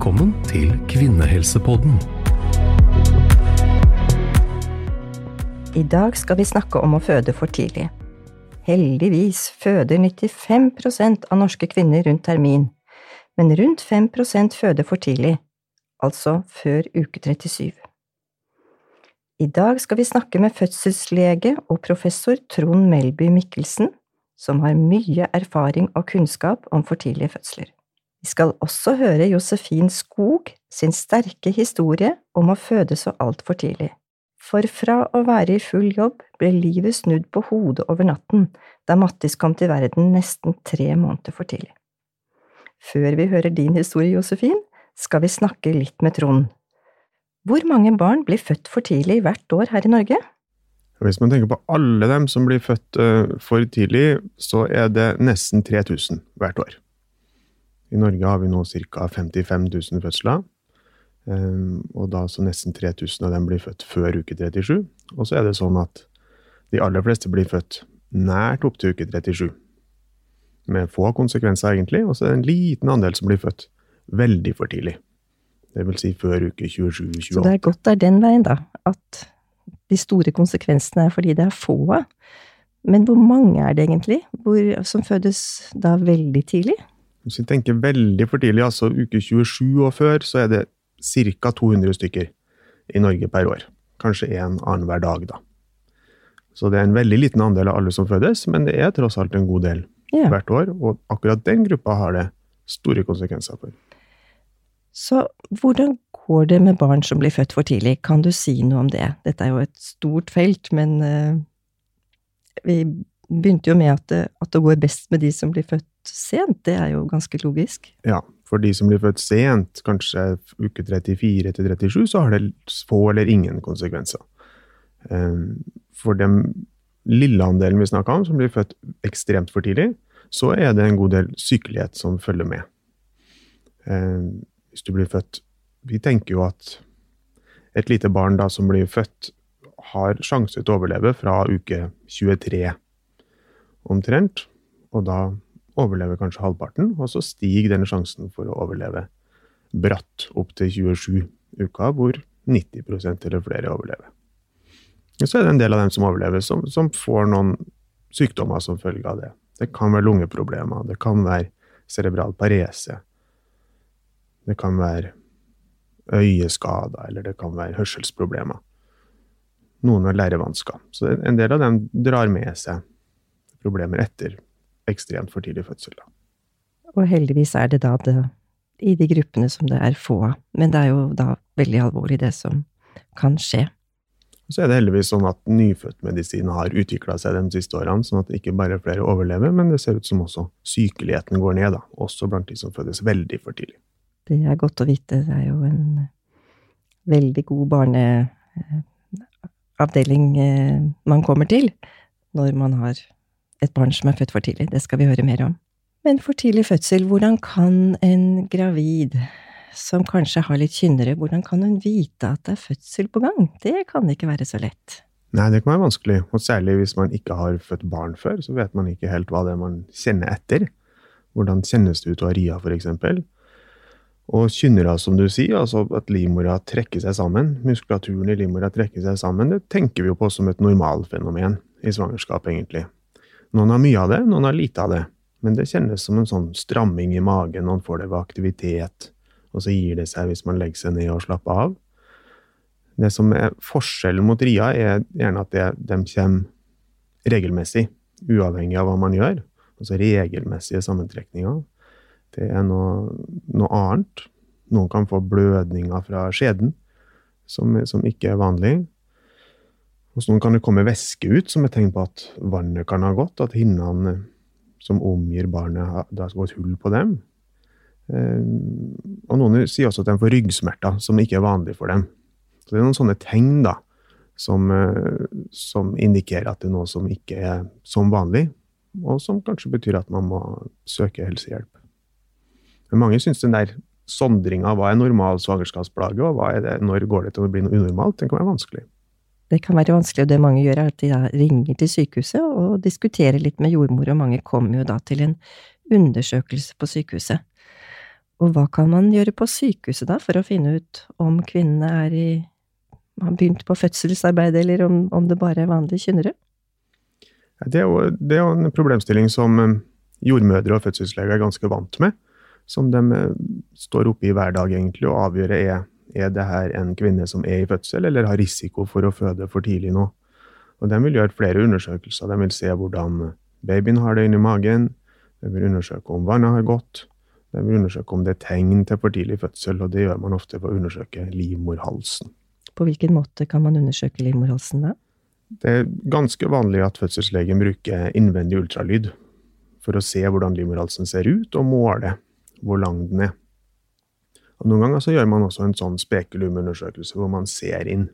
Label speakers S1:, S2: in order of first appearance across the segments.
S1: Velkommen til Kvinnehelsepodden.
S2: I dag skal vi snakke om å føde for tidlig. Heldigvis føder 95% av norske kvinner rundt termin, men rundt 5% føder for tidlig, altså før uke 37. I dag skal vi snakke med fødselslege og professor Trond Melby Mikkelsen, som har mye erfaring og kunnskap om for tidlige fødsler. Vi skal også høre Josefin Skog sin sterke historie om å føde så altfor tidlig. For fra å være i full jobb ble livet snudd på hodet over natten da Mattis kom til verden nesten tre måneder for tidlig. Før vi hører din historie, Josefin, skal vi snakke litt med Trond. Hvor mange barn blir født for tidlig hvert år her i Norge?
S3: Hvis man tenker på alle dem som blir født uh, for tidlig, så er det nesten 3000 hvert år. I Norge har vi nå ca. 55 000 fødsler. Um, og da så nesten 3000 av dem blir født før uke 37. Og så er det sånn at de aller fleste blir født nært opp til uke 37. Med få konsekvenser, egentlig. Og så er det en liten andel som blir født veldig for tidlig. Det vil si før uke 27-28.
S2: Så det er godt det er den veien, da. At de store konsekvensene er fordi det er få. Men hvor mange er det egentlig hvor, som fødes da veldig tidlig?
S3: Hvis vi tenker veldig for tidlig, altså uke 27 og før, så er det ca. 200 stykker i Norge per år. Kanskje en annenhver dag, da. Så det er en veldig liten andel av alle som fødes, men det er tross alt en god del ja. hvert år. Og akkurat den gruppa har det store konsekvenser for.
S2: Så hvordan går det med barn som blir født for tidlig? Kan du si noe om det? Dette er jo et stort felt, men uh, vi begynte jo med at det, at det, går best med de som blir født sent. Det er jo ganske logisk.
S3: Ja, for de som blir født sent, kanskje uke 34 til 37, så har det få eller ingen konsekvenser. Um, for den lille andelen vi snakka om, som blir født ekstremt for tidlig, så er det en god del sykelighet som følger med. Um, hvis du blir født Vi tenker jo at et lite barn da som blir født, har sjanse til å overleve fra uke 23 omtrent. Og da overlever kanskje halvparten, og så stiger den sjansen for å overleve bratt opp til 27 uker, hvor 90% eller flere overlever. Så er det en del av dem som overlever, som, som får noen sykdommer som følge av det. Det kan være lungeproblemer, det kan være cerebral parese, det kan være øyeskader, eller det kan være hørselsproblemer. Noen har lærevansker. Så en del av dem drar med seg problemer etter ekstremt for tidlig fødsel. Da.
S2: Og heldigvis er det da det, i de gruppene som det er få av. Men det er jo da veldig alvorlig, det som kan skje.
S3: Så er det heldigvis sånn at nyfødtmedisin har utvikla seg de siste årene, sånn at ikke bare flere overlever, men det ser ut som også sykeligheten går ned, da, også blant de som fødes veldig for tidlig.
S2: Det er godt å vite. Det er jo en veldig god barneavdeling eh, man kommer til når man har et barn som er født for tidlig. Det skal vi høre mer om. Men for tidlig fødsel, hvordan kan en gravid som kanskje har litt kynnere, hvordan kan hun vite at det er fødsel på gang? Det kan ikke være så lett.
S3: Nei, det kan være vanskelig, og særlig hvis man ikke har født barn før, så vet man ikke helt hva det er man kjenner etter. Hvordan kjennes det ut å ha ria, for eksempel? Og kynnere, som du sier, altså at livmora trekker seg sammen, muskulaturen i livmora trekker seg sammen, det tenker vi jo på som et normalfenomen i svangerskap, egentlig. Noen har mye av det, noen har lite av det. Men det kjennes som en sånn stramming i magen, Man får det ved aktivitet, og så gir det seg hvis man legger seg ned og slapper av. Det som er forskjellen mot ria, er gjerne at det, de kommer regelmessig, uavhengig av hva man gjør. Altså regelmessige sammentrekninger. Det er noe, noe annet. Noen kan få blødninger fra skjeden, som, som ikke er vanlig. Hos noen kan det komme væske ut, som et tegn på at vannet kan ha gått, at hinnene som omgir barnet, det har gått hull på dem. Ehm, og noen sier også at de får ryggsmerter, som ikke er vanlig for dem. Så det er noen sånne tegn da, som, eh, som indikerer at det er noe som ikke er som vanlig, og som kanskje betyr at man må søke helsehjelp. Men mange syns den der sondringa hva er normal svangerskapsplage, og hva er det, når går det til å bli noe unormalt, den kan være vanskelig.
S2: Det kan være vanskelig, og det mange gjør, er at de da ringer til sykehuset og diskuterer litt med jordmor, og mange kommer jo da til en undersøkelse på sykehuset. Og hva kan man gjøre på sykehuset da, for å finne ut om kvinnene er i har begynt på fødselsarbeid, eller om, om det bare er vanlige kynnere?
S3: Det er, jo, det er jo en problemstilling som eh, jordmødre og fødselsleger er ganske vant med. Som de eh, står oppe i hver dag egentlig og avgjør er, er det her en kvinne som er i fødsel, eller har risiko for å føde for tidlig nå. Og De vil gjøre flere undersøkelser. De vil se hvordan babyen har det inni magen. De vil undersøke om vannet har gått. De vil undersøke om det er tegn til for tidlig fødsel, og det gjør man ofte ved å undersøke livmorhalsen.
S2: På hvilken måte kan man undersøke livmorhalsen da?
S3: Det er ganske vanlig at fødselslegen bruker innvendig ultralyd for å se hvordan livmorhalsen ser ut, og måle hvor lang den er. Og noen ganger så gjør man også en sånn spekulumundersøkelse hvor man ser inn.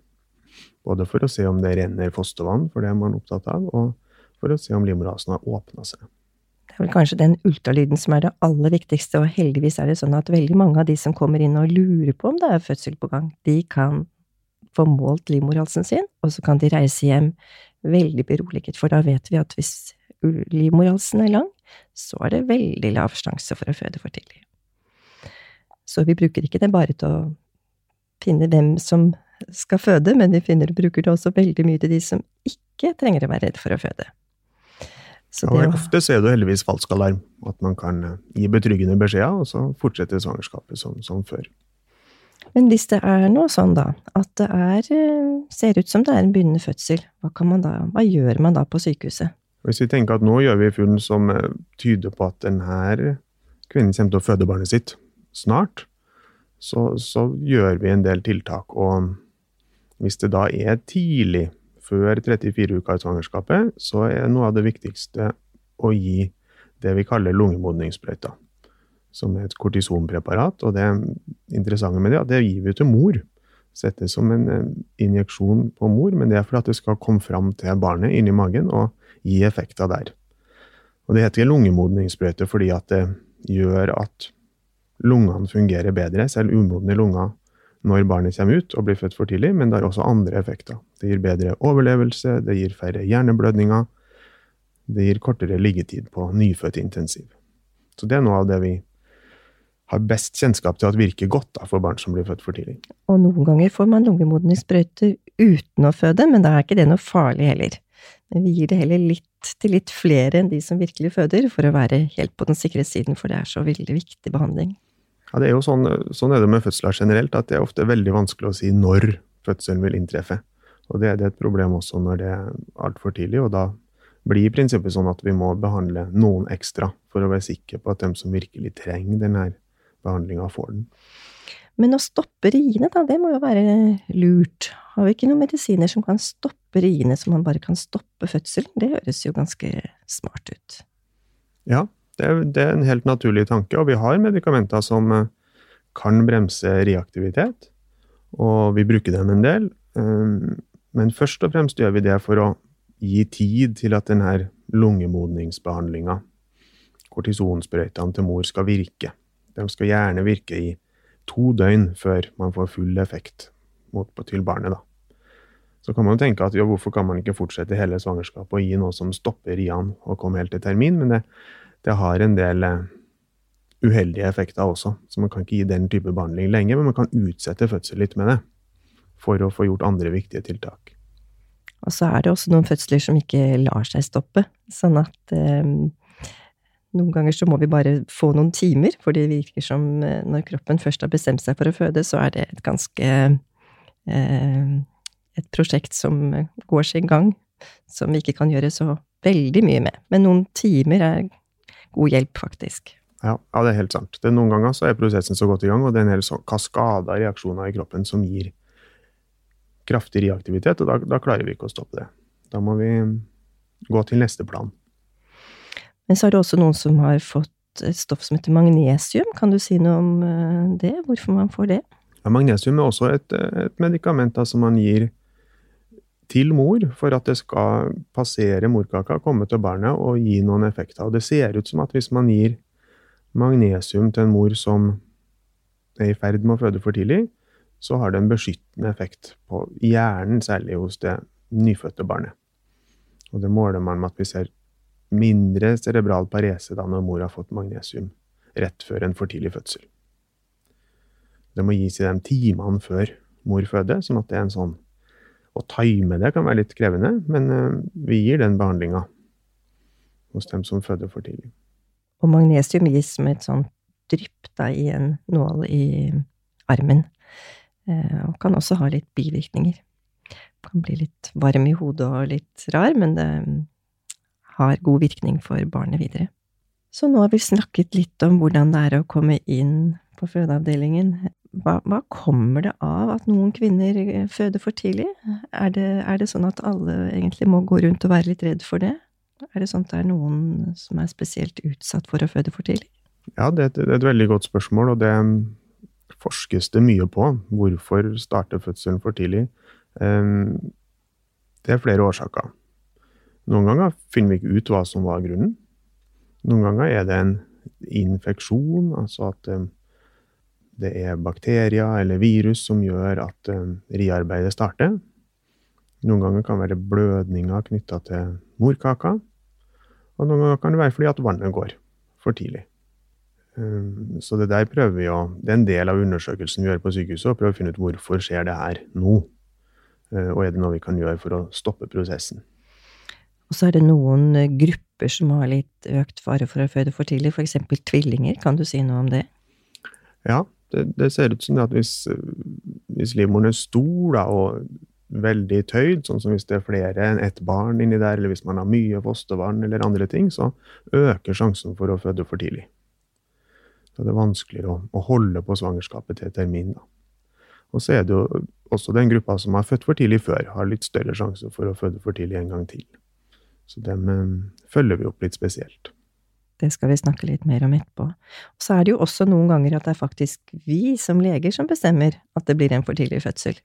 S3: Både for å se om det renner fostervann, for det er man opptatt av, og for å se om livmorhalsen har åpna seg.
S2: Det er vel kanskje den ultralyden som er det aller viktigste, og heldigvis er det sånn at veldig mange av de som kommer inn og lurer på om det er fødsel på gang, de kan få målt livmorhalsen sin, og så kan de reise hjem veldig beroliget, for da vet vi at hvis livmorhalsen er lang, så er det veldig lav sjanse for å føde for tidlig. Så vi bruker ikke det bare til å finne hvem som skal føde, men vi finner, bruker det også veldig mye til de som ikke trenger å være redd for å føde.
S3: Så ja, ofte så er det heldigvis falsk alarm, at man kan gi betryggende beskjeder, og så fortsette svangerskapet som, som før.
S2: Men hvis det er noe sånn, da, at det er, eh, ser ut som det er en begynnende fødsel, hva, da, hva gjør man da på sykehuset?
S3: Hvis vi tenker at nå gjør vi funn som eh, tyder på at denne kvinnen kommer til å føde barnet sitt snart, så, så gjør vi en del tiltak. Og hvis det da er tidlig, før 34 uker i svangerskapet, så er noe av det viktigste å gi det vi kaller lungemodningssprøyter som er et kortisonpreparat. Og det interessante med det, at det gir vi til mor. Settes som en injeksjon på mor, men det er for at det skal komme fram til barnet inni magen og gi effekter der. Og det heter lungemodningssprøyte fordi at det gjør at lungene fungerer bedre, selv umodne lunger, når barnet kommer ut og blir født for tidlig, men det har også andre effekter. Det gir bedre overlevelse, det gir færre hjerneblødninger, det gir kortere liggetid på nyfødt intensiv. Så det er noe av det vi har best kjennskap til at virker godt da, for barn som blir født for tidlig.
S2: Og noen ganger får man lungemodningssprøyter uten å føde, men da er ikke det noe farlig heller. Men vi gir det heller litt til litt flere enn de som virkelig føder, for å være helt på den sikre siden, for det er så veldig viktig behandling.
S3: Ja, det er jo sånn, sånn er det med fødsler generelt, at det er ofte veldig vanskelig å si når fødselen vil inntreffe. Og det, det er et problem også når det er altfor tidlig, og da blir i prinsippet sånn at vi må behandle noen ekstra for å være sikre på at de som virkelig trenger denne behandlinga får den.
S2: Men å stoppe riene, da, det må jo være lurt. Har vi ikke noen medisiner som kan stoppe riene, så man bare kan stoppe fødselen? Det høres jo ganske smart ut.
S3: Ja, det det er en helt naturlig tanke, og vi har medikamenter som eh, kan bremse reaktivitet, og vi bruker dem en del. Eh, men først og fremst gjør vi det for å gi tid til at denne lungemodningsbehandlinga, kortisonsprøytene til mor, skal virke. De skal gjerne virke i to døgn før man får full effekt mot, til barnet. da. Så kan man jo tenke at jo, hvorfor kan man ikke fortsette hele svangerskapet og gi noe som stopper riene og komme helt til termin, men det, det har en del uh, uheldige effekter også. Så man kan ikke gi den type behandling lenge, men man kan utsette fødsel litt med det. For å få gjort andre viktige tiltak.
S2: Og så er det også noen fødsler som ikke lar seg stoppe. Sånn at eh, noen ganger så må vi bare få noen timer, for det virker som eh, når kroppen først har bestemt seg for å føde, så er det et ganske eh, Et prosjekt som går sin gang, som vi ikke kan gjøre så veldig mye med. Men noen timer er god hjelp, faktisk.
S3: Ja, ja det er helt sant. Det er noen ganger så er prosessen så godt i gang, og det er en hel kaskade av reaksjoner i kroppen som gir kraftig reaktivitet, og da, da klarer vi ikke å stoppe det. Da må vi gå til neste plan.
S2: Men så er det også noen som har fått et stoff som heter magnesium. Kan du si noe om eh, det? Hvorfor man får det?
S3: Ja, magnesium er også et, et medikament som man gir til mor for at det skal passere morkaka, komme til barnet og gi noen effekter. Og det ser ut som at hvis man gir magnesium til en mor som er i ferd med å føde for tidlig, så har det en beskyttende effekt på hjernen, særlig hos det nyfødte barnet. Og det måler man med at vi ser mindre cerebral parese da når mor har fått magnesium rett før en for tidlig fødsel. Det må gis i de timene før mor føder, sånn at det er en sånn Å time det kan være litt krevende, men eh, vi gir den behandlinga hos dem som føder for tidlig.
S2: Og magnesium gis som et sånt drypp da, i en nål i armen, eh, og kan også ha litt bivirkninger. Kan bli litt varm i hodet og litt rar, men det har god virkning for barnet videre. Så nå har vi snakket litt om hvordan det er å komme inn på fødeavdelingen hva, hva, kommer det av at noen kvinner eh, føder for tidlig? Er det, er det, sånn at alle egentlig må gå rundt og være litt redd for det? Er det sånn at det er noen som er spesielt utsatt for å føde for tidlig?
S3: Ja, det et, det er et veldig godt spørsmål, og det forskes det mye på. Hvorfor starter fødselen for tidlig? Um, det er flere årsaker. Noen ganger finner vi ikke ut hva som var grunnen. Noen ganger er det en infeksjon, altså at um, det er bakterier eller virus som gjør at uh, riarbeidet starter. Noen ganger kan det være blødninger knytta til morkaka. Og noen ganger kan det være fordi at vannet går for tidlig. Um, så det der prøver vi å Det er en del av undersøkelsen vi gjør på sykehuset, å prøve å finne ut hvorfor skjer det her nå. Uh, og er det noe vi kan gjøre for å stoppe prosessen.
S2: Og så er det noen grupper som har litt økt fare for å føde for tidlig, f.eks. tvillinger. Kan du si noe om det?
S3: Ja, det, det, ser ut som at hvis, hvis livmoren er stor da, og veldig tøyd, sånn som hvis det er flere enn ett barn inni der, eller hvis man har mye fostervann eller andre ting, så øker sjansen for å føde for tidlig. Så det er vanskeligere å, å holde på svangerskapet til termin. Da. Og så er det jo også den gruppa som har født for tidlig før, har litt større sjanse for å føde for tidlig en gang til. Så dem eh, følger vi opp litt spesielt.
S2: Det skal vi snakke litt mer om etterpå. Og så er det jo også noen ganger at det er faktisk vi som leger som bestemmer at det blir en for tidlig fødsel.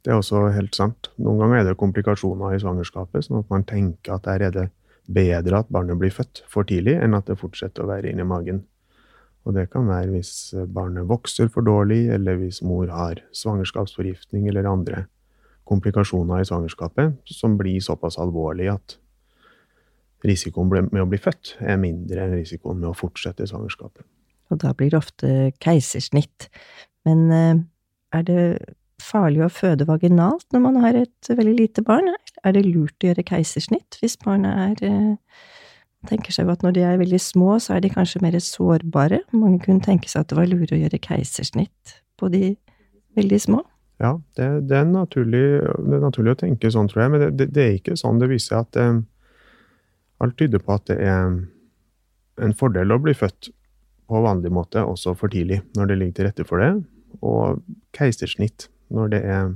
S3: Det er også helt sant. Noen ganger er det komplikasjoner i svangerskapet, sånn at man tenker at der er det bedre at barnet blir født for tidlig, enn at det fortsetter å være inni magen. Og det kan være hvis barnet vokser for dårlig, eller hvis mor har svangerskapsforgiftning eller andre komplikasjoner i svangerskapet som blir såpass alvorlige at risikoen med å bli født er mindre enn risikoen med å fortsette svangerskapet.
S2: Og da blir det ofte keisersnitt. Men eh, er det farlig å føde vaginalt når man har et veldig lite barn? Er det lurt å gjøre keisersnitt hvis barnet er eh, tenker seg at når de er veldig små, så er de kanskje mer sårbare. Mange kunne tenke seg at det var lurt å gjøre keisersnitt på de veldig små.
S3: Ja, det, det, er, naturlig, det er, naturlig, å tenke sånn, tror jeg, men det, det er ikke sånn. Det viser seg at eh, Alt tyder på at det er en fordel å bli født på vanlig måte, også for tidlig, når det ligger til rette for det. Og keisersnitt når det er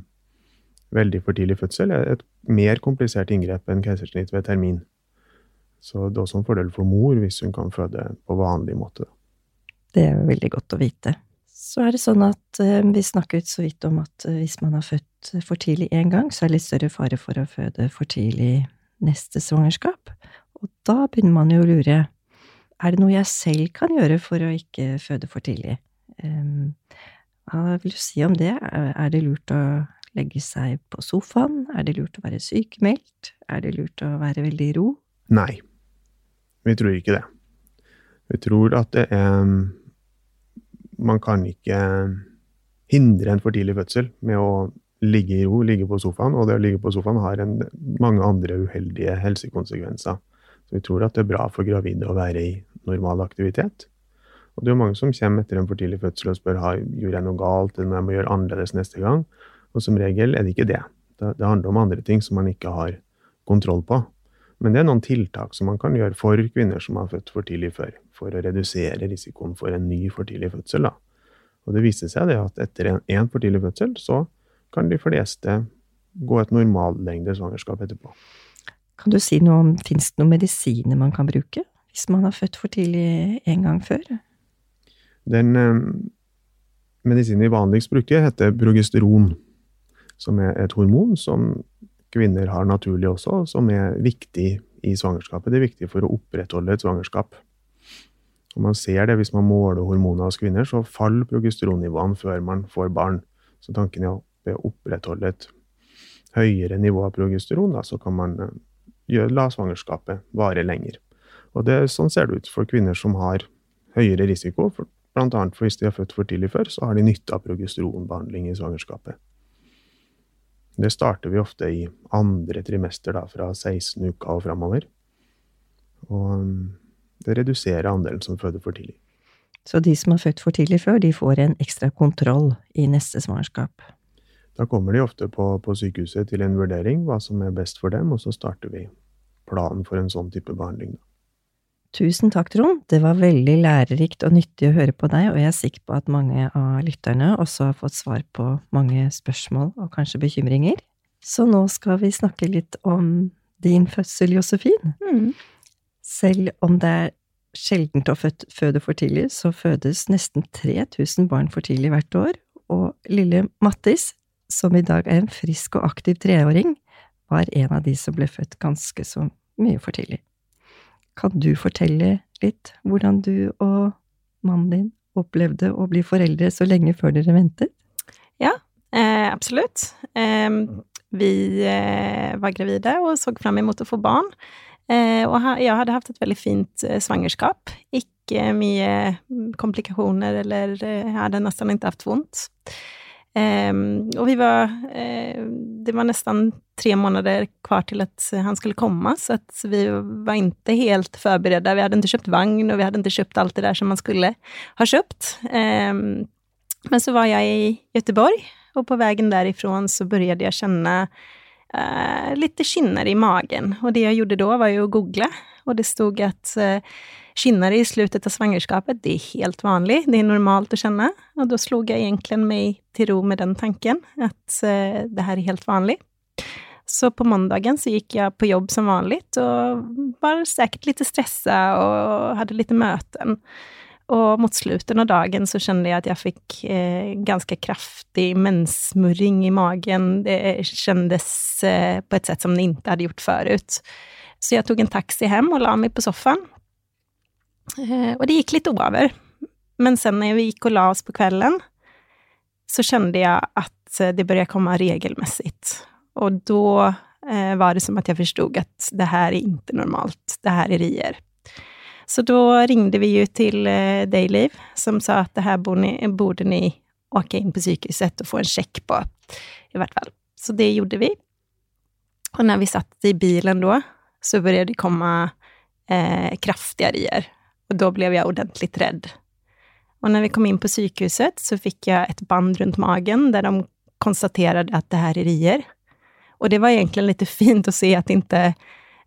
S3: veldig for tidlig fødsel, er et mer komplisert inngrep enn keisersnitt ved termin. Så det er også en fordel for mor hvis hun kan føde på vanlig måte.
S2: Det er veldig godt å vite. Så er det sånn at eh, vi snakket så vidt om at eh, hvis man har født for tidlig én gang, så er det litt større fare for å føde for tidlig neste svangerskap. Og da begynner man jo å lure er det noe jeg selv kan gjøre for å ikke føde for tidlig. Um, hva vil du si om det? Er det lurt å legge seg på sofaen? Er det lurt å være sykemeldt? Er det lurt å være veldig i ro?
S3: Nei, vi tror ikke det. Vi tror at det er Man kan ikke hindre en for tidlig fødsel med å ligge i ro, ligge på sofaen. Og det å ligge på sofaen har en, mange andre uheldige helsekonsekvenser. Så vi tror at det er bra for gravide å være i normal aktivitet. Og det er jo mange som kommer etter en for tidlig fødsel og spør har, gjorde jeg noe galt, eller om jeg må gjøre annerledes neste gang. Og som regel er det ikke det. Det, handler om andre ting som man ikke har kontroll på. Men det er noen tiltak som man kan gjøre for kvinner som har født for tidlig før, for å redusere risikoen for en ny for tidlig fødsel. Da. Og det viser seg det at etter en for tidlig fødsel, så kan de fleste gå et normallengde svangerskap etterpå.
S2: Kan du si noe om fins det noen medisiner man kan bruke hvis man har født for tidlig en gang før?
S3: Den eh, medisinen vi vanligst bruker, heter progesteron, som er et hormon som kvinner har naturlig også, som er viktig i svangerskapet. Det er viktig for å opprettholde et svangerskap. Og man ser det hvis man måler hormoner hos kvinner, så faller progesteronnivåene før man får barn. Så tanken er å opprettholde et høyere nivå av progesteron, da, så kan man eh, gjør, la svangerskapet vare lenger. Og det, sånn ser det ut for kvinner som har høyere risiko. For Blant annet for hvis de har født for tidlig før, så har de nytte av progesteronbehandling i svangerskapet. Det starter vi ofte i andre trimester, da, fra 16 uker og framover. Og um, det reduserer andelen som føder for tidlig.
S2: Så de som har født for tidlig før, de får en ekstra kontroll i neste svangerskap?
S3: Da kommer de ofte på, på sykehuset til en vurdering, hva som er best for dem, og så starter vi planen for en sånn type behandling.
S2: Tusen takk, Trond. Det var veldig lærerikt og nyttig å høre på deg, og jeg er sikker på at mange av lytterne også har fått svar på mange spørsmål og kanskje bekymringer. Så nå skal vi snakke litt om din fødsel, Josefin. Mm. Selv om det er sjeldent å føde for tidlig, så fødes nesten 3000 barn for tidlig hvert år, og lille Mattis, som i dag er en frisk og aktiv treåring, var en av de som ble født ganske så mye for tidlig. Kan du fortelle litt hvordan du og mannen din opplevde å bli foreldre så lenge før dere ventet?
S4: Ja, eh, absolutt. Eh, vi eh, var gravide og så fram imot å få barn. Eh, og jeg hadde hatt et veldig fint eh, svangerskap. Ikke mye komplikasjoner, eller eh, jeg hadde nesten ikke hatt vondt. Og vi var Det var nesten tre måneder kvar til at han skulle komme, så at vi var ikke helt forberedt. Vi hadde ikke kjøpt vagn, og vi hadde ikke kjøpt alt det der som man skulle ha kjøpt. men så var jeg i Göteborg, og på veien derifra så begynte jeg å kjenne eh, lite skinner i magen. Och det jag gjorde då var ju att googla och det stod att eh, skinner i slutet av svangerskapet, det är helt vanligt, det är normalt att känna. Och då slog jag egentligen mig till ro med den tanken, att eh, det här är helt vanligt. Så på måndagen så gikk jeg på jobb som vanlig, og var sikkert litt stressa og hadde litt møter. Og mot slutten av dagen så kjente jeg at jeg fikk eh, ganske kraftig menssmurring i magen. Det kjentes eh, på et sett som det ikke hadde gjort før. Så jeg tok en taxi hjem og la meg på soffan. Eh, och det gikk litt over. Men sen når vi gikk og la oss på kvelden, så kjente jeg at det det å komme regelmessig. Og da eh, var det som at jeg forstod at det her er ikke normalt. Det her er rier. Så da ringde vi jo til eh, Dayliv, som sa at det her borde ni åke inn på sykehuset og få en sjekk på, i hvert fall. Så det gjorde vi. Og når vi satt i bilen da, så begynte det komme eh, kraftige rier. Og da ble jeg ordentlig redd. Og når vi kom inn på sykehuset, så fikk jeg et band rundt magen der de konstaterte at det her er rier. Og det var egentlig litt fint å se at ikke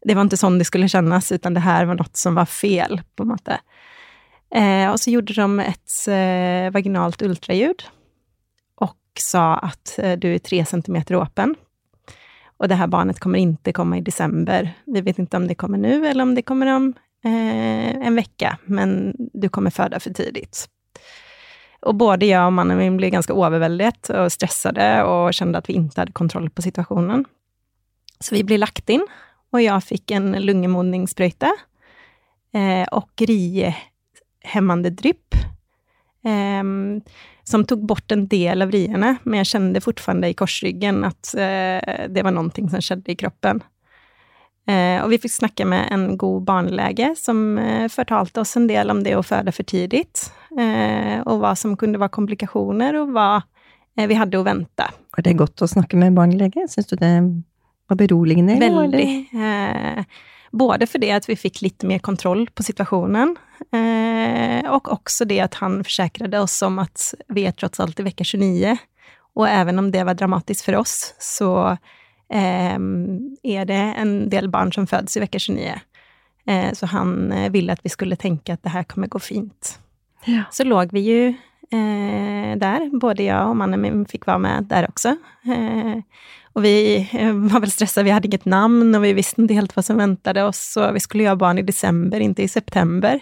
S4: det var ikke sånn det skulle kjennes, utan det her var noe som var fel, på en måte. Eh, og så gjorde de et eh, vaginalt ultraljud og sa at eh, du er tre centimeter åpen. Og det her barnet kommer ikke komme i desember. Vi vet ikke om det kommer nå, eller om det kommer om en vecka, men du kommer føde for tidigt. Og både jeg og mannen min ble ganske overveldet og stresset og kjente at vi ikke hadde kontroll på situasjonen. Så vi ble lagt inn och jag fick en lungemodningssprøyte eh, och riehämmande drypp eh, som tog bort en del av rierna, men jeg kjente fortfarande i korsryggen at eh, det var noe som skjedde i kroppen. Eh, og vi fikk snakke med en god barnelege som eh, fortalte oss en del om det å føde for tidlig, eh, og hva som kunne være komplikasjoner, og hva vi hadde å vente.
S2: Var det godt å snakke med barnelege? Syns du det var beroligende?
S4: Veldig. Eh, både fordi at vi fikk litt mer kontroll på situasjonen, eh, og også det at han forsikret oss om at vi er tross alt i uke 29, og even om det var dramatisk for oss, så eh, er det en del barn som fødes i uke 29. Eh, så han eh, ville at vi skulle tenke at det her kommer gå fint. Ja. Så lå vi jo eh, der, både jeg og mannen min fikk være med der også. Eh, och vi var vel stressa, vi hadde inget namn og vi visste ikke helt hva som ventet oss. Så vi skulle göra barn i december, ikke i september.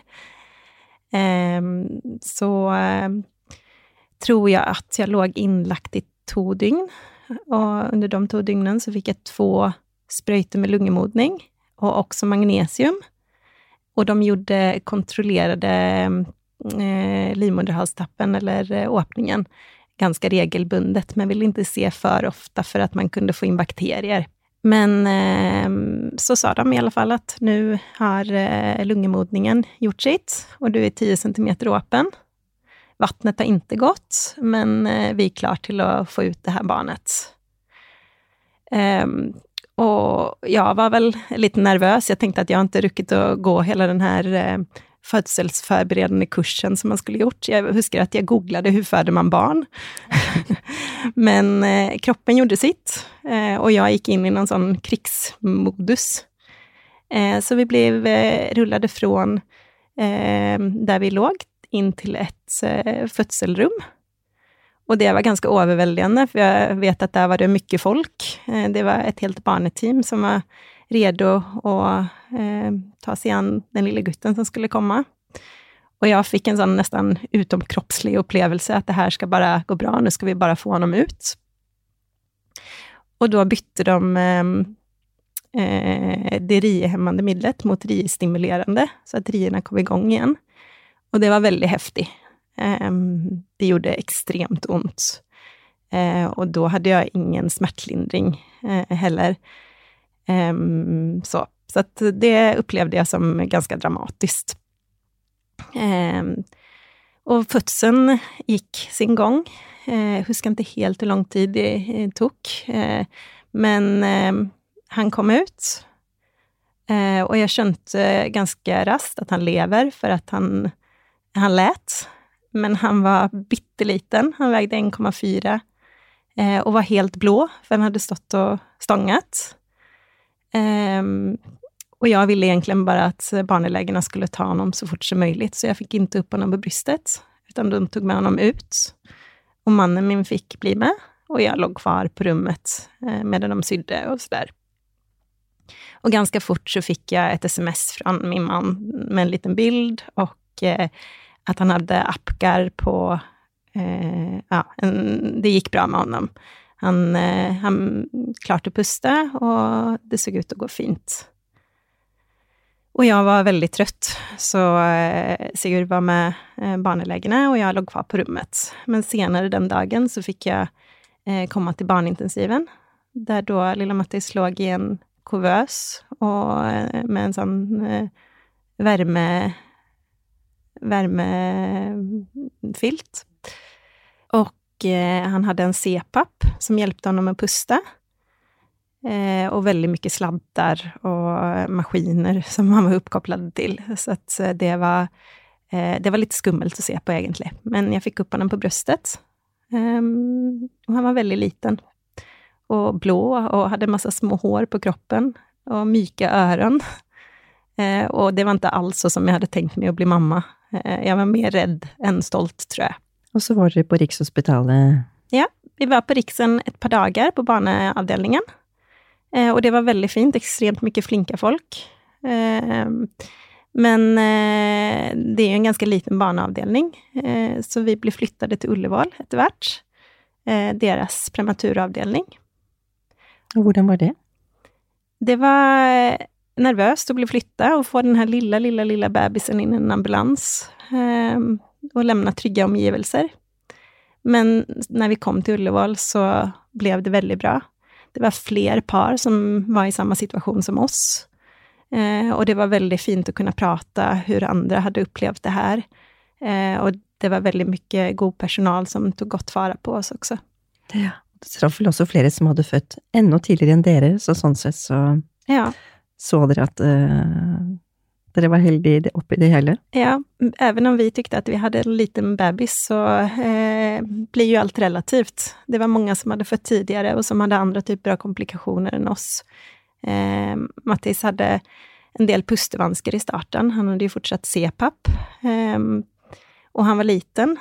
S4: Ehm, så tror jeg at jeg låg inlagt i to dygn. Och under de to dygnen så fick jag två sprøyter med lungemodning och också magnesium. Och de gjorde, kontrollerade eh, livmoderhalstappen eller eh, åpningen ganska regelbundet, men ville inte se för ofta för att man kunde få in bakterier. Men eh, så sa de i alla fall att nu har eh, lungemodningen gjort sitt och du är 10 centimeter åpen. Vattnet har inte gått, men eh, vi är klar till att få ut det här barnet. Um, och jag var väl lite nervös. Jag tänkte att jag inte ruckit att gå hela den här uh, födselsförberedande kursen som man skulle gjort. Jag husker att jag googlade hur föder man barn? Men uh, kroppen gjorde sitt uh, och jag gick in i någon sån krigsmodus. Eh, så vi blev eh, rullade från eh, där vi låg in till ett eh, fødselsrom. Og det var ganske overveldende, for jeg vet at der var det mye folk. det var et helt barneteam som var redo å eh, ta seg an den lille gutten som skulle komme. Og jeg fikk en sånn nesten utomkroppslig opplevelse, at det her skal bare gå bra, nå skal vi bare få ham ut. Og da bytte de ehm, eh, det riehemmende middelet mot riestimulerende, så at riene kom i gang igjen. Og det var veldig häftigt. Eh, det gjorde extremt ont. Og och då hade jag ingen smärtlindring eh, heller. Um, så så det upplevde jag som ganska dramatiskt. Og fødselen gikk sin gang. Jeg husker ikke helt hvor lang tid det. Uh, men han kom ut. Og jeg skjønte ganske raskt at han lever, for at han, han lät. Men han var bitteliten. Han veide 1,4 eh, og var helt blå, for han hadde stått og stanget. Eh, og jeg ville egentlig bare at barnelegene skulle ta ham så fort som mulig, så jeg fikk ikke opp ham på brystet, utan de tog med ham ut. Og mannen min fikk bli med og jeg låg kvar på rummet eh, medan de sydde och sådär. Og ganske fort så fikk jeg et sms fra min man med en liten bild og eh, att han hade appgar på... Eh, ja, en, det gikk bra med honom. Han, eh, han klarte å puste, og det så ut å gå fint. Og jeg var veldig trøtt, så eh, Sigurd var med eh, og jeg låg kvar på rummet. Men senere den dagen så fikk jeg eh, til till barnintensiven, der da lilla Mattis låg i en kuvøs og med en sånn värme, värmefilt. Och eh, han hade en CPAP som hjälpte honom att pusta. Eh, och väldigt mycket sladdar och maskiner som han var uppkopplad till. Så att eh, det var, eh, det var lite skummelt att se på egentligen. Men jag fick upp honom på bröstet. Ehm, och han var väldigt liten. Och blå och hade massa små hår på kroppen och myka öron. Eh, och det var inte alls så som jag hade tänkt mig att bli mamma. Eh, jag var mer rädd än stolt, tror jag.
S2: Och så var du på Rikshospitalet?
S4: Ja, vi var på Riksen ett par dagar på barneavdelningen. Eh, och det var väldigt fint, extremt mycket flinka folk. Eh, men eh, det är en ganska liten barnavdelning, eh, så vi blev flyttade till Ullevål etter Eh, Deres prematuravdelning.
S2: Och hvordan var det?
S4: Det var eh, å bli flyttad och få den här lilla, lilla, lilla bebisen in i en ambulans och lämna trygga omgivelser. Men när vi kom till Ullevål så blev det väldigt bra. Det var fler par som var i samma situation som oss. Eh, och det var väldigt fint att kunna prata hur andra hade upplevt det här. Eh, och det var väldigt mycket god personal som tog godt vare på oss också.
S2: Ja, det var vel også flere som hadde født enda tidligere enn dere, så sånn sett så ja. Såg dere at uh, dere var heldige oppi det hele?
S4: Ja, even om vi tykte at vi hadde en liten bebis så eh, blir jo alt relativt. Det var mange som hadde født tidligere, og som hadde andre typer av komplikasjoner enn oss. Eh, Mattis hadde en del pustevansker i starten. Han hadde jo fortsatt CPAP. Eh, og han var liten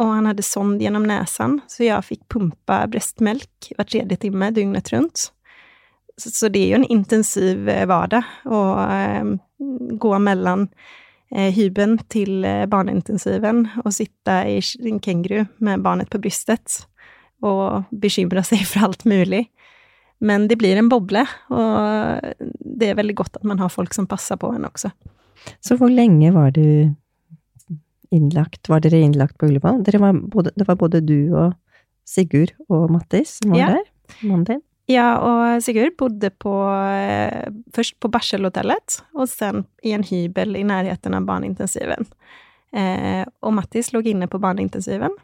S4: og han hadde sond gjennom nesen, så jeg fikk pumpa brystmelk hver tredje timme dygnet runt. Så, så det er jo en intensiv eh, vardag å eh, gå mellom eh, hyben til eh, og sitte sitta i en kenguru med barnet på brystet og bekymre seg for alt mulig. Men det blir en boble, og det er veldig godt at man har folk som passer på en også.
S2: Så hvor lenge var du innlagt? Var dere innlagt på Ullevål? Det var både, det var både du og Sigurd og Mattis som var ja. der? Mannen
S4: Ja, og Sigurd bodde på, først på Barselhotellet og sen i en hybel i nærheten av barnintensiven. Eh, og Mattis låg inne på barnintensiven.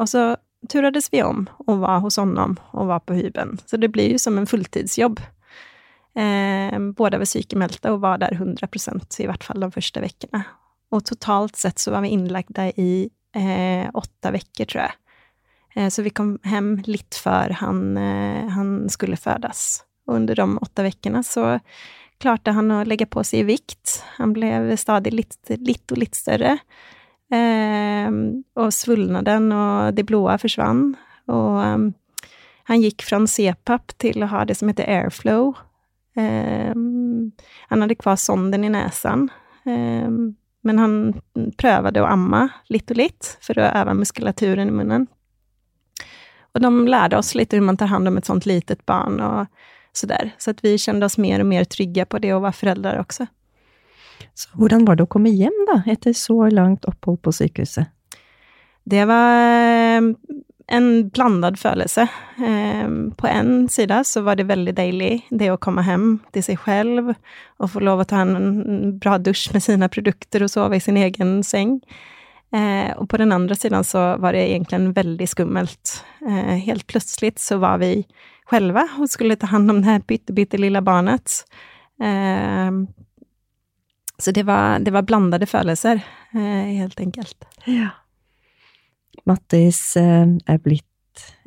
S4: Og så turades vi om og var hos honom og var på hybelen. Så det blir jo som en fulltidsjobb. Eh, både var sykemeldte og var der 100 procent, i hvert fall de første ukene. Og totalt sett så var vi inlagda i eh, åtte uker, tror jag. Eh, så vi kom hem litt før han, eh, han skulle fødes. Under de åtte ukene så klarte han å legge på seg i vikt. Han ble stadig litt, litt og litt større. Eh, och svullnaden og det blåa forsvant. Og um, han gikk fra CPAP til å ha det som heter airflow. Eh, han hadde kvar sonden i näsan. Eh, men han prøvde å amme litt og litt for å øve muskulaturen i munnen. Och de lärde oss lite hur man tar hand om ett sånt litet barn och sådär. Så att vi kände oss mer och mer trygga på det och var föräldrar också.
S2: Så hvordan var det å komme hjem, da, etter så langt opphold på sykehuset?
S4: Det var eh, en blandad følelse. Eh, på en sida så var det veldig deilig, det å komme hjem til seg selv og få lov å ta en bra dusch med sine produkter og sove i sin egen säng. Eh, och på den andra sidan så var det egentligen väldigt skummelt. Helt plötsligt så var vi själva och skulle ta hand om det här pyttelilla barnet. Så det var, det var blandade følelser, helt enkelt.
S2: Ja. Mattis eh, er blitt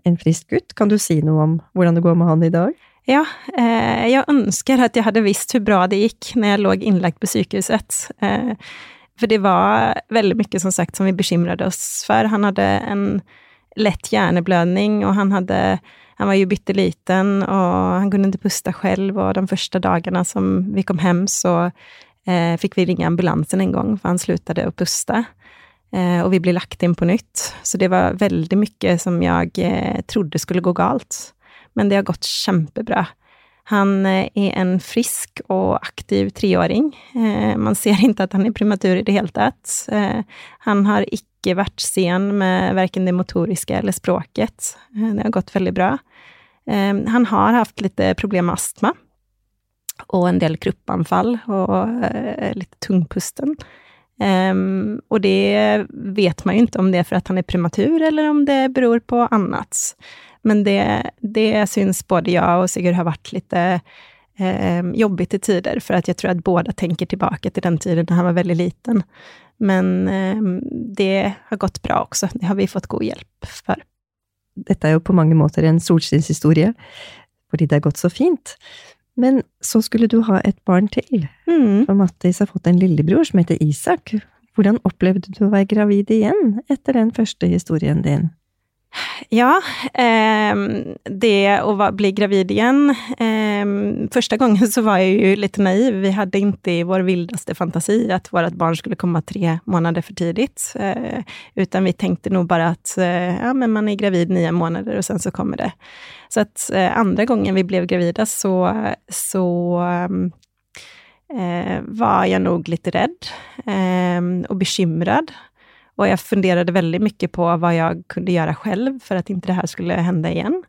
S2: en frisk gutt. Kan du si noe om hvordan det går med han i dag?
S4: Ja, eh, ønsker at jeg hadde hade visst hvor bra det gikk når jeg låg innlagt på sjukhuset. För det var väldigt mycket som sagt som vi bekymrade oss för. Han hade en lätt hjärneblödning och han, hade, han var ju bytteliten och han kunde inte pusta själv och de första dagarna som vi kom hem så eh, fick vi ringa ambulansen en gång, för han slutade att pusta. Eh, och vi blev lagt in på nytt. Så det var väldigt mycket som jag eh, trodde skulle gå galt. Men det har gått kämpebra. Han er en frisk og aktiv treåring. Eh, man ser ikke at han er prematur i det hele tatt. Eh, han har ikke vært sen med verken det motoriske eller språket. Eh, det har gått veldig bra. han har hatt litt problem med astma og en del kruppanfall og litt tungpusten. Um, og det vet man jo ikke om det er for at han er prematur eller om det beror på annat. Men det, det syns både jag och Sigurd har varit lite eh, jobbigt i tider, för att jag tror att båda tänker tillbaka till den tiden när han var väldigt liten. Men eh, det har gått bra också. Det har vi fått god hjelp for.
S2: Dette er jo på mange måter en solskinnshistorie, fordi det har gått så fint. Men så skulle du ha et barn til. Mm. For Mattis har fått en lillebror som heter Isak. Hvordan opplevde du å være gravid igjen etter den første historien din?
S4: Ja, eh, det å bli gravid igjen Eh, Første gangen så var jeg jo litt naiv. Vi hadde ikke i vår villeste fantasi at vårt barn skulle komme tre månader for tidlig. Eh, utan vi tenkte nok bare at eh, ja, men man er gravid ni månader og sen så kommer det. Så att eh, andra gången vi ble gravide, så, så eh, var jeg nok litt rädd og bekymrad. Och jag funderade väldigt mycket på vad jag kunde göra själv för att inte det här skulle hända igen.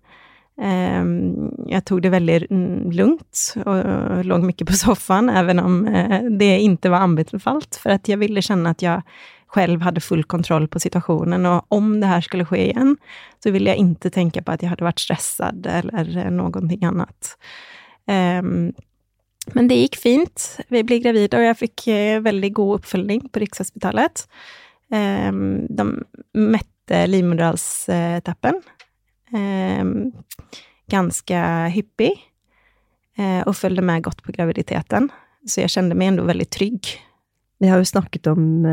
S4: Ehm, jag tog det väldigt lugnt och låg mycket på soffan, även om eh, det inte var anbefallt, för att jag ville känna att jag själv hade full kontroll på situationen och om det här skulle ske igen, så ville jag inte tänka på att jag hade varit stressad eller någonting annat. Ehm, men det gikk fint. Vi ble gravide, og jeg fikk veldig god oppfølging på Rikshospitalet. Ehm, de mätte livmoderhalstappen. ganske ganska hyppig eh, och följde med godt på graviditeten. Så jeg kjente meg ändå veldig trygg.
S2: Vi har jo snakket om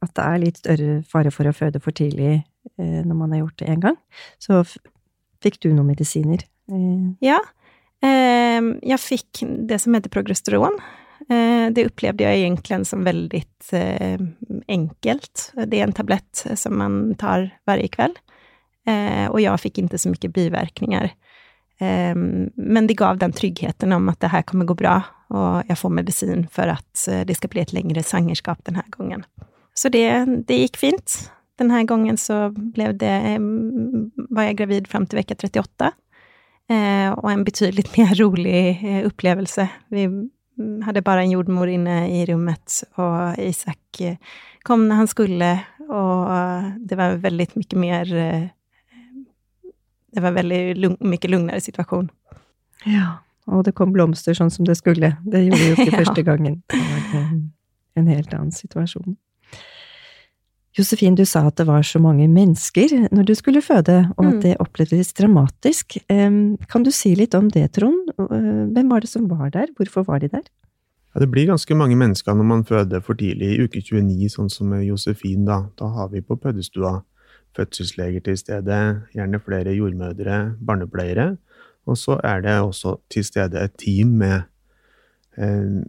S2: at det er litt større fare for å føde for tidlig eh, när man har gjort det en gang. Så fikk du noen medisiner?
S4: Ja, Jeg fikk fick det som heter progesteron Eh, det opplevde jag egentligen som väldigt eh, enkelt. Det är en tablett som man tar varje kväll. Og och jag fick inte så mycket biverkningar. Men det gav den tryggheten om att det här kommer gå bra och jag får medicin för att det ska bli ett längre svangerskap den här gången. Så det, det gick fint. Den här gången så blev det, var jag gravid fram till vecka 38. Och en betydligt mer rolig upplevelse. Vi hade bara en jordmor inne i rummet och Isak eh, kom när han skulle och det var väldigt mycket mer... Eh, det var väldigt lugn, mycket lugnare situation.
S2: Ja, og det kom blomster sånn som det skulle. Det gjorde jo ikke
S4: Ja.
S2: første gangen. Det var en, en helt annen situasjon. Josefin, du sa at det var så mange mennesker når du skulle føde, og
S4: Mm.
S2: at det opplevdes dramatisk. Kan du si litt om det, Trond? Eh, Hvem var det som var der? Hvorfor var de der?
S3: Ja, det blir ganske mange mennesker når man føder for tidlig i uke 29, sånn som Josefin. Da Da har vi på fødestua fødselsleger til stede, gjerne flere jordmødre, barnepleiere. Og så er det også til stede et team med eh,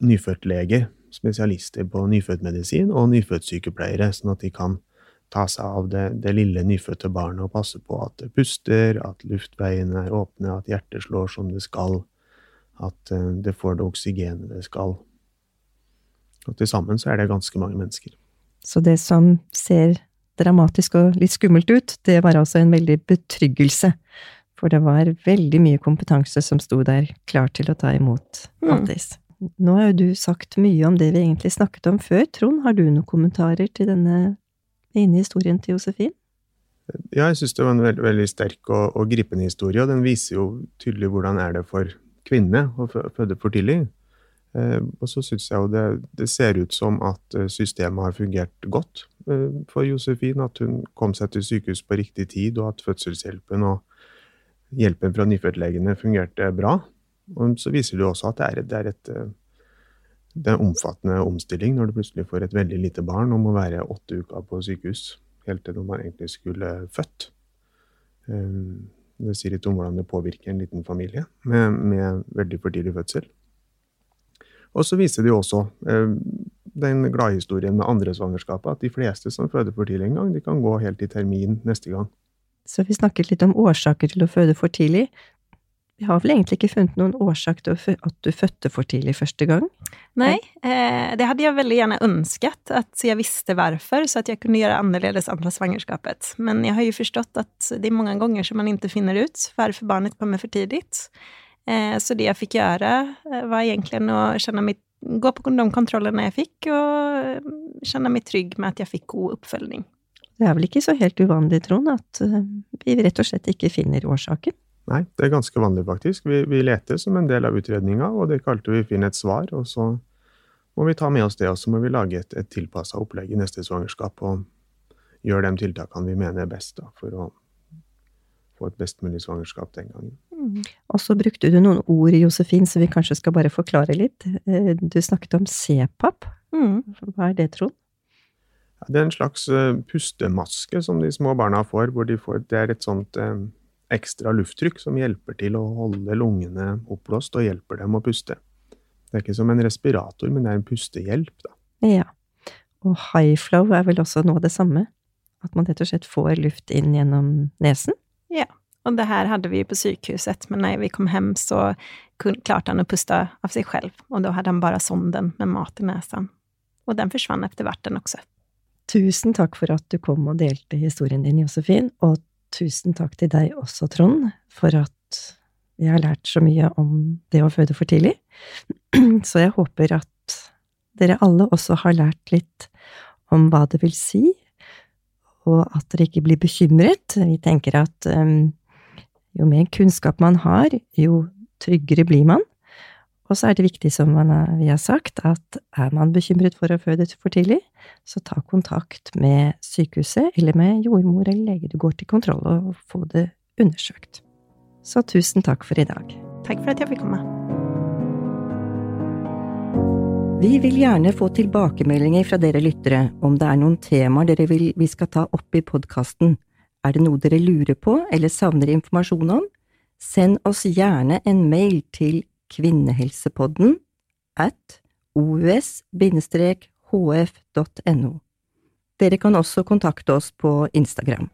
S3: nyfødtleger, spesialister på nyfødtmedisin, og nyfødtsykepleiere, sånn at de kan ta seg av det, det lille nyfødte barnet og passe på at det puster, at luftveiene er åpne, at hjertet slår som det skal at eh, det får det oksygenet det skal. Og til sammen så er det ganske mange mennesker.
S2: Så det som ser dramatisk og litt skummelt ut, det var altså en veldig betryggelse. For det var veldig mye kompetanse som sto der klar til å ta imot
S4: Mm.
S2: Nå har jo du sagt mye om det vi egentlig snakket om før. Trond, har du noen kommentarer til denne inne i historien til Josefin?
S3: Ja, jeg syns det var en veldig, veldig sterk og, og gripende historie, og den viser jo tydelig hvordan er det for kvinne å føde for tidlig. Eh, og så syns jeg jo det, det ser ut som at eh, systemet har fungert godt eh, for Josefin. At hun kom seg til sykehus på riktig tid, og at fødselshjelpen og hjelpen fra nyfødtlegene fungerte bra. Og så viser det jo også at det er, et- det er et eh, det er en omfattende omstilling når du plutselig får et veldig lite barn og må være åtte uker på sykehus helt til man egentlig skulle født. Eh, Det sier litt om hvordan det påvirker en liten familie med, med veldig for tidlig fødsel. Og så viser det jo også eh, den gladhistorien med andre svangerskap at de fleste som føder for tidlig en gang, de kan gå helt i termin neste gang.
S2: Så vi snakket litt om årsaker til å føde for tidlig. Vi har vel egentlig ikke funnet noen årsak til at du fødte for tidlig første gang?
S4: Nei, eh, det hadde jeg veldig gjerne ønsket, at jeg visste hvorfor, så at jeg kunne gjøre annerledes andre svangerskapet. Men jeg har jo forstått at det er mange ganger som man ikke finner ut hvorfor barnet kommer for tidlig. Eh, så det jeg fikk göra eh, var egentlig å kjenne meg gå på de kontrollene jeg fikk, og kjenne meg trygg med at jeg fikk god oppfølging.
S2: Det er vel ikke så helt uvanlig, Trond, at eh, vi rett og slett ikke finner årsaken?
S3: Nei, det er ganske vanlig, faktisk. Vi, vi leter som en del av utredninga, og det kalte ikke alltid vi Finn et svar. Og så må vi ta med oss det, og så må vi lage et, et tilpassa opplegg i neste svangerskap og gjøre de tiltakene vi mener er best da, for å få et best mulig svangerskap den gangen.
S2: Og så brukte du noen ord, Josefin, så vi kanskje skal bare forklare litt. Eh, Du snakket om CPAP.
S4: Mm.
S2: Hva er det, Trond?
S3: Ja, Det er en slags eh, pustemaske som de små barna får, hvor de får, det er et sånt eh, ekstra lufttrykk som hjelper til å holde lungene oppblåst og hjelper dem å puste. Det er ikke som en respirator, men det er en pustehjelp. da.
S2: Ja. Og high flow er vel også noe av det samme? At man rett og slett får luft inn gjennom nesen?
S4: Ja. Og det her hadde vi ju på sykehuset, men når vi kom hjem, så klarte han å puste av seg selv. Og da hadde han bare sonden med mat i nesen. Og den forsvant etter hvert, den også.
S2: Tusen takk for at du kom og delte historien din, Josefin, og tusen takk til deg også, Trond, for at vi har lært så mye om det å føde for tidlig. Så jeg håper at dere alle også har lært litt om hva det vil si, og at dere ikke blir bekymret. Vi tenker at um, jo mer kunnskap man har, jo tryggere blir man. Og så er det viktig, som man vi har sagt, at er man bekymret for å føde for tidlig, så ta kontakt med sykehuset eller med jordmor eller lege du går til kontroll og få det undersøkt. Så tusen takk for i dag.
S4: Takk for at jeg fikk komme.
S2: Vi vil gjerne få tilbakemeldinger fra dere lyttere om det er noen temaer dere vil vi skal ta opp i podkasten. Er det noe dere lurer på eller savner informasjon om? Send oss gjerne en mail til kvinnehelsepodden at os-hf.no. Dere kan også kontakte oss på Instagram.